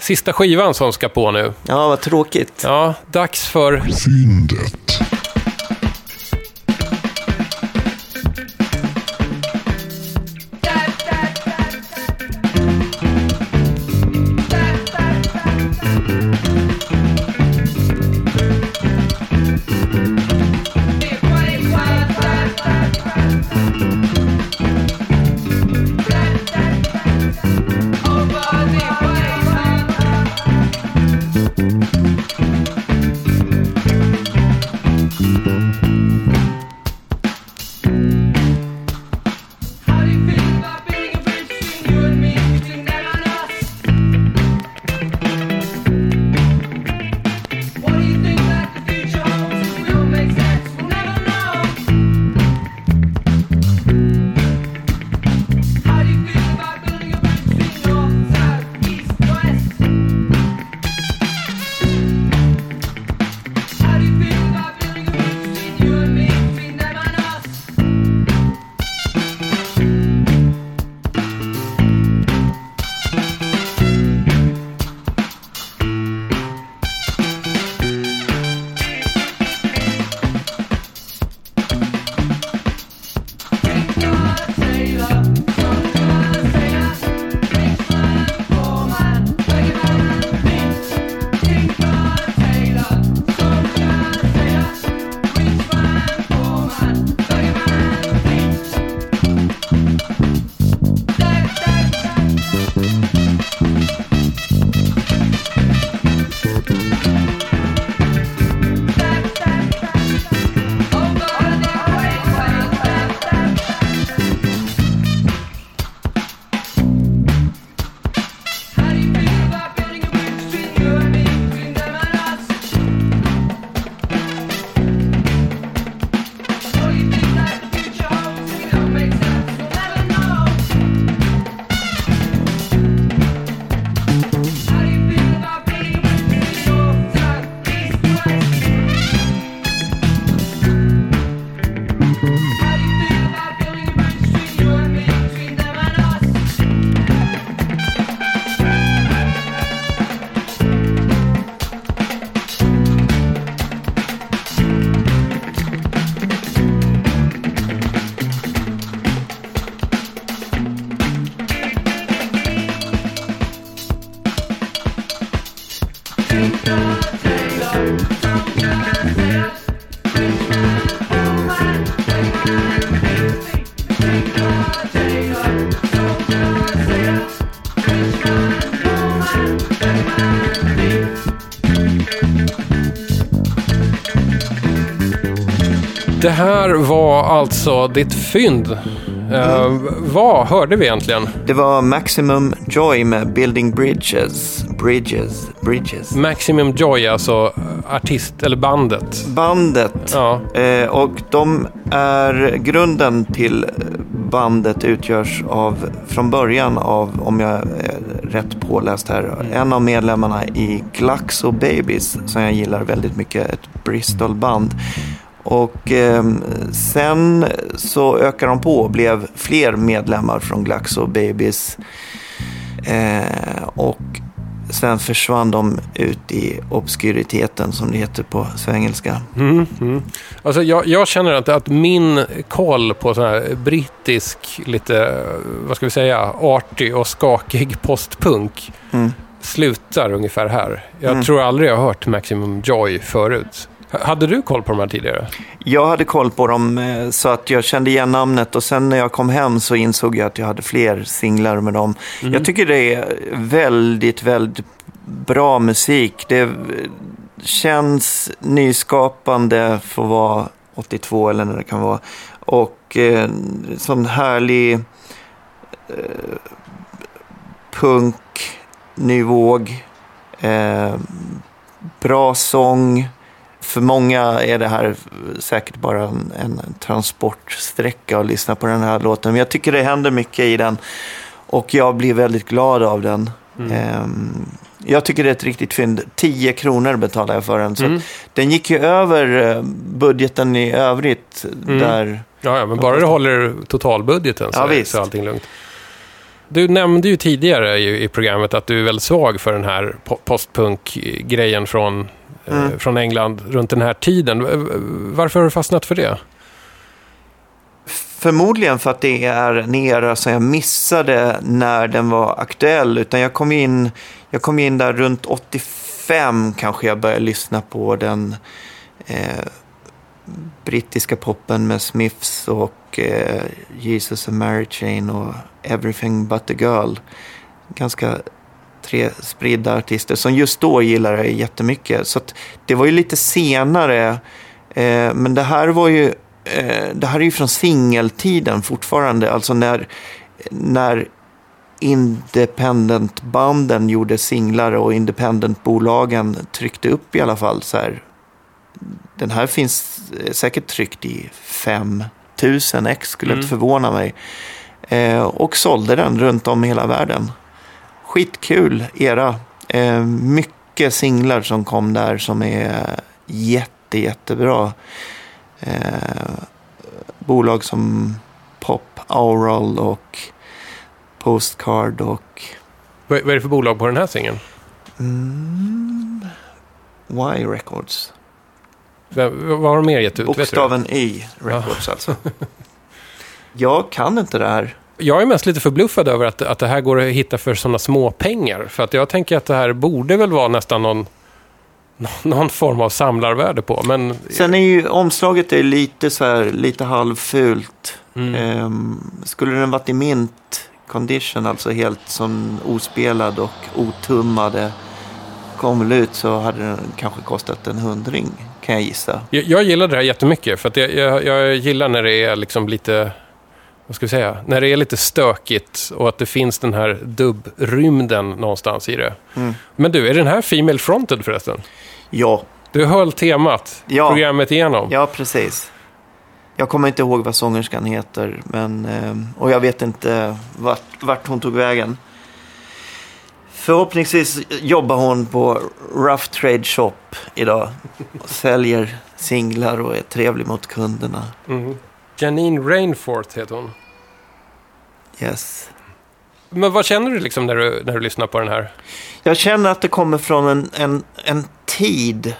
sista skivan som ska på nu. Ja, vad tråkigt. Ja, dags för... Fyndet. Här var alltså ditt fynd. Eh, vad hörde vi egentligen? Det var Maximum Joy med Building Bridges. Bridges. Bridges. Maximum Joy, alltså artist, eller bandet. Bandet. Ja. Eh, och de är grunden till bandet utgörs av, från början av, om jag är rätt påläst här, en av medlemmarna i Glaxo Babies som jag gillar väldigt mycket, ett Bristol-band. Och eh, sen så ökar de på och blev fler medlemmar från Glaxo Babies. Eh, och sen försvann de ut i obskuriteten som det heter på svengelska. Mm, mm. Alltså jag, jag känner att, att min koll på sån här brittisk, lite, vad ska vi säga, artig och skakig postpunk Mm. slutar ungefär här. Jag tror aldrig jag har hört Maximum Joy förut. Hade du koll på de här tidigare? Jag hade koll på dem eh, så att jag kände igen namnet och sen när jag kom hem så insåg jag att jag hade fler singlar med dem. Jag tycker det är väldigt, väldigt bra musik. Det känns nyskapande för att vara 82 eller när det kan vara. Och eh, sån härlig eh, punk, ny våg, eh, bra sång. För många är det här säkert bara en, en transportsträcka att lyssna på den här låten. Men jag tycker det händer mycket i den. Och jag blir väldigt glad av den. Mm. Ehm, jag tycker det är ett riktigt fynd. 10 kronor betalar jag för den. Så Mm. den gick ju över eh, budgeten i övrigt. Mm. Där, Ja, ja, men bara du håller totalbudgeten så, Ja, är, så är allting lugnt. Du nämnde ju tidigare i, i programmet att du är väldigt svag för den här po- postpunk-grejen från, Mm. från England runt den här tiden. Varför har du fastnat för det? Förmodligen för att det är en era som jag missade när den var aktuell. Utan jag kom in, jag kom in där runt 85 kanske jag började lyssna på den eh, brittiska poppen med Smiths och eh, Jesus and Mary Chain och Everything But a Girl. Ganska tre spridda artister som just då gillade det jättemycket. Så det var ju lite senare. Eh, men det här var ju eh, det här är ju från singeltiden fortfarande. Alltså när, när independentbanden gjorde singlar och independentbolagen tryckte upp i alla fall så här. Den här finns eh, säkert tryckt i 5000 ex skulle Mm. inte förvåna mig. Eh, och sålde den runt om i hela världen. Skitkul era. Eh, mycket singlar som kom där som är jätte, jättebra. Eh, bolag som Pop, Aural och Postcard och Vad vad är det för bolag på den här singeln? mm, Y Records. Vem- Vad har de mer gett ut? Bokstaven Y Records alltså. Jag kan inte det här. Jag är mest lite förbluffad över att, att det här går att hitta för sådana små pengar. För att jag tänker att det här borde väl vara nästan någon, någon form av samlarvärde på. Men Sen är ju omslaget är lite så här, lite halvfult. Mm. Ehm, skulle den varit i mint condition, alltså helt som ospelad och otummade, kom ut så hade den kanske kostat en hundring, kan jag gissa. Jag, jag gillar det här jättemycket för att jag, jag, jag gillar när det är liksom lite, vad ska vi säga, när det är lite stökigt och att det finns den här dubbrymden någonstans i det. Mm. Men du, är den här Female Fronted förresten? Ja, Du höll temat Ja. programmet igenom. ja precis. Jag kommer inte ihåg vad sångerskan heter, men, ehm, och jag vet inte vart, vart hon tog vägen. Förhoppningsvis jobbar hon på Rough Trade Shop idag. Och säljer singlar och är trevlig mot kunderna. Mhm. Janine Rainforth heter hon. Yes. Men vad känner du liksom när du, när du lyssnar på den här? Jag känner att det kommer från en, en, en tid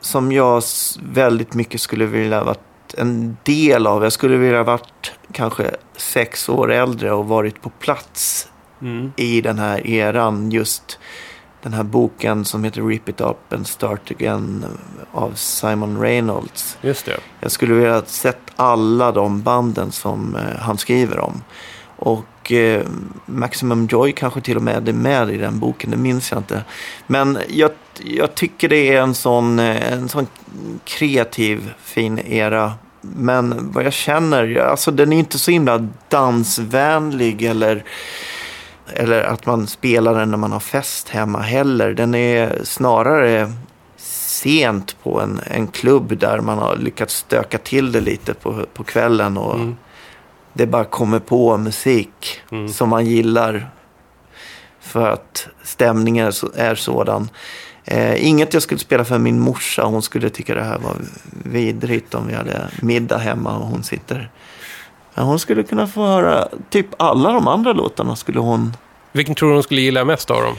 som jag väldigt mycket skulle vilja varit en del av. Jag skulle vilja varit kanske sex år äldre och varit på plats i den här eran. Just den här boken som heter Rip It Up and Start Again av Simon Reynolds. Just det. Jag skulle vilja ha sett alla de banden som eh, han skriver om. Och eh, Maximum Joy kanske till och med är med i den boken, det minns jag inte. Men jag, jag tycker det är en sån, eh, en sån kreativ, fin era. Men vad jag känner, alltså den är inte så himla dansvänlig eller, eller att man spelar den när man har fest hemma heller. Den är snarare sent på en, en klubb där man har lyckats stöka till det lite på, på kvällen och Mm. det bara kommer på musik Mm. som man gillar för att stämningen är, så, är sådan. Eh, inget jag skulle spela för min morsa, hon skulle tycka det här var vidrigt om vi hade middag hemma och hon sitter. Hon skulle kunna få höra typ alla de andra låtarna skulle hon Vilken tror du hon skulle gilla mest av dem?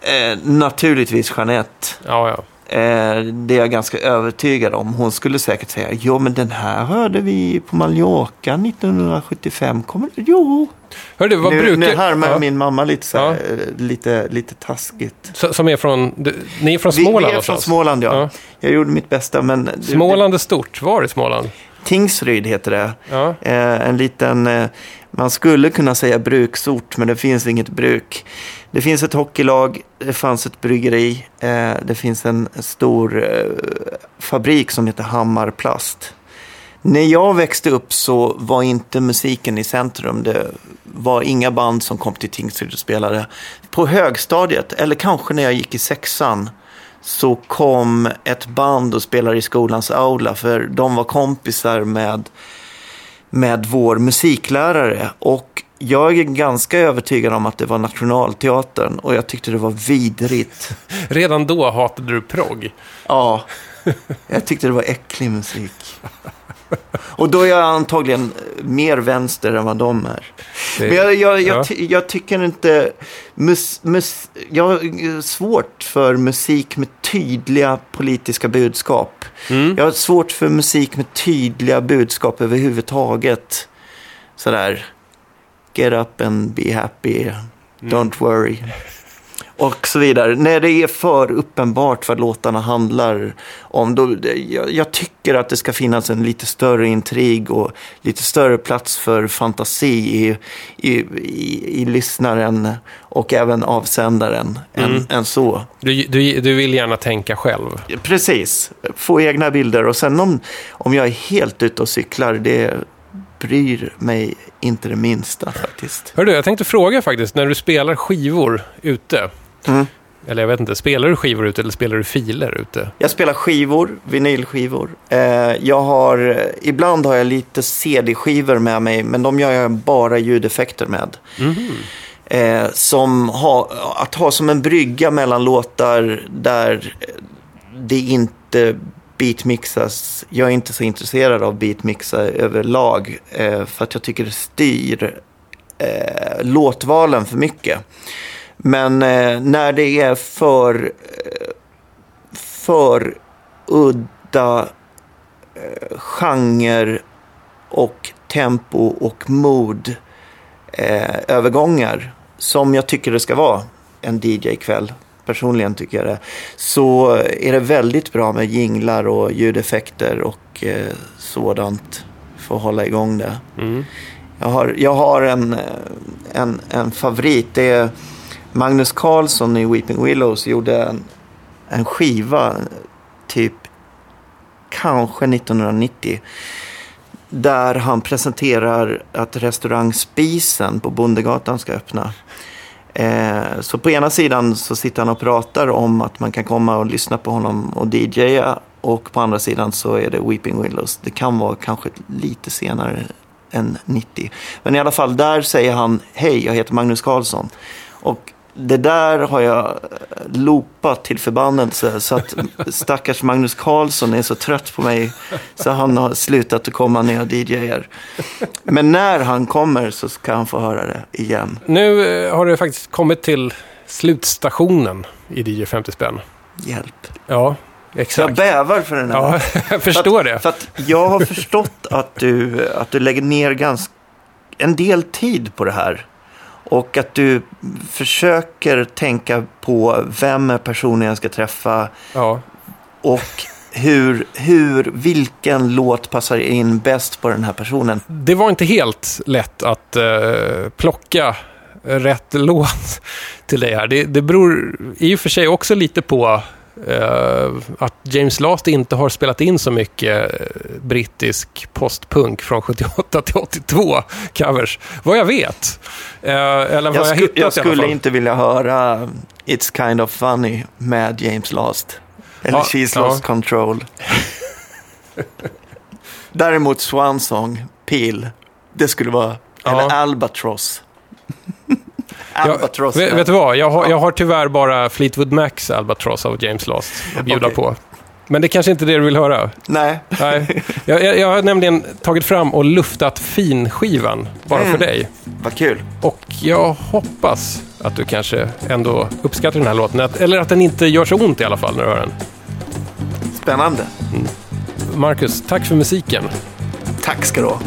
Eh, naturligtvis Jeanette. Ja, ja. Eh, det är jag ganska övertygad om. Hon skulle säkert säga, jo men den här hörde vi på Mallorca 1975. Kommer du? Jo. Hörru, vad nu, brukar... nu härmar ja. min mamma lite, så här, Ja. eh, lite, lite taskigt. S- Som är från... Du, ni är från Vi, Småland vi är från? Småland, ja. Ja. Jag gjorde mitt bästa, men... Småland är stort. Var i Småland? Tingsryd heter det. Ja. Eh, en liten, eh, man skulle kunna säga bruksort, men det finns inget bruk. Det finns ett hockeylag, det fanns ett bryggeri, eh, det finns en stor eh, fabrik som heter Hammarplast. När jag växte upp så var inte musiken i centrum. Det var inga band som kom till Tingsryd och spelade. På högstadiet, eller kanske när jag gick i sexan, så kom ett band och spelade i skolans aula. För de var kompisar med, med vår musiklärare. Och jag är ganska övertygad om att det var Nationalteatern och jag tyckte det var vidrigt. Redan då hatade du progg. Ja, jag tyckte det var äcklig musik. Och då är jag antagligen mer vänster än vad de är. Det- Men jag, jag, jag, ja. ty- jag tycker inte... Mus, mus, jag har svårt för musik med tydliga politiska budskap. Mm. Jag har svårt för musik med tydliga budskap överhuvudtaget. Sådär, get up and be happy, Mm. don't worry. Och så vidare. När det är för uppenbart vad låtarna handlar om. Då, jag, jag tycker att det ska finnas en lite större intrig och lite större plats för fantasi i, i, i, i lyssnaren och även avsändaren Mm. än, än så. Du, du, du vill gärna tänka själv. Precis, få egna bilder och sen om, om jag är helt ute och cyklar, det bryr mig inte det minsta faktiskt. Hör du, jag tänkte fråga faktiskt, när du spelar skivor ute. Mm. Eller jag vet inte, spelar du skivor ute eller spelar du filer ute? Jag spelar skivor, vinylskivor. Eh, jag har, ibland har jag lite CD-skivor med mig, men de gör jag bara ljudeffekter med. Eh, som ha, att ha som en brygga mellan låtar där det inte beatmixas. Jag är inte så intresserad av beatmixa överlag, eh, för att jag tycker det styr låtvalen för mycket. Men eh, när det är för, eh, för udda eh, genre och tempo och mod eh, övergångar som jag tycker det ska vara en DJ-kväll. Personligen tycker jag det. Så är det väldigt bra med jinglar och ljudeffekter och eh, sådant för att hålla igång det. Mm. Jag har, jag har en, eh, en, en favorit. Det är Magnus Carlsson i Weeping Willows gjorde en, en skiva typ kanske 1990. Där han presenterar att restaurang Spisen på Bondegatan ska öppna. Eh, så på ena sidan så sitter han och pratar om att man kan komma och lyssna på honom och DJa. Och på andra sidan så är det Weeping Willows. Det kan vara kanske lite senare än 90. Men i alla fall, där säger han Hej, jag heter Magnus Karlsson. Och det där har jag loopat till förbannelse. Så att stackars Magnus Karlsson är så trött på mig. Så han har slutat att komma när jag DJar. Men när han kommer så ska han få höra det igen. Nu eh, har det faktiskt kommit till slutstationen i DJ 50 spänn. Hjälp. Ja, Jag exakt. bävar för den här. Ja, jag förstår för att, det. För att jag har förstått att du, att du lägger ner ganska, en del tid på det här. Och att du försöker tänka på vem är personen jag ska träffa Ja. och hur, hur, vilken låt passar in bäst på den här personen. Det var inte helt lätt att eh, plocka rätt låt till dig här. Det, det beror i och för sig också lite på eh, att James Last inte har spelat in så mycket eh, brittisk postpunk från 78 till 82 covers. Vad jag vet. Eh, eller vad jag, Jag, hittat jag skulle inte vilja höra It's kind of funny med James Last. Eller Ja, She's ja. lost control. Däremot Swan Song, Peel, det skulle vara, Ja. eller Albatross. Jag, Albatross. vet, vet du vad? Jag har, jag har tyvärr bara Fleetwood Macs Albatross av James Last att bjuda Okej. på. Men det kanske inte är det du vill höra. Nej, Nej. Jag, jag, jag har nämligen tagit fram och luftat finskivan bara Mm. för dig. vad kul. Och jag hoppas att du kanske ändå uppskattar den här låten. Att, eller att den inte gör så ont i alla fall när du hör den. Spännande. Marcus, tack för musiken. Tack ska du ha.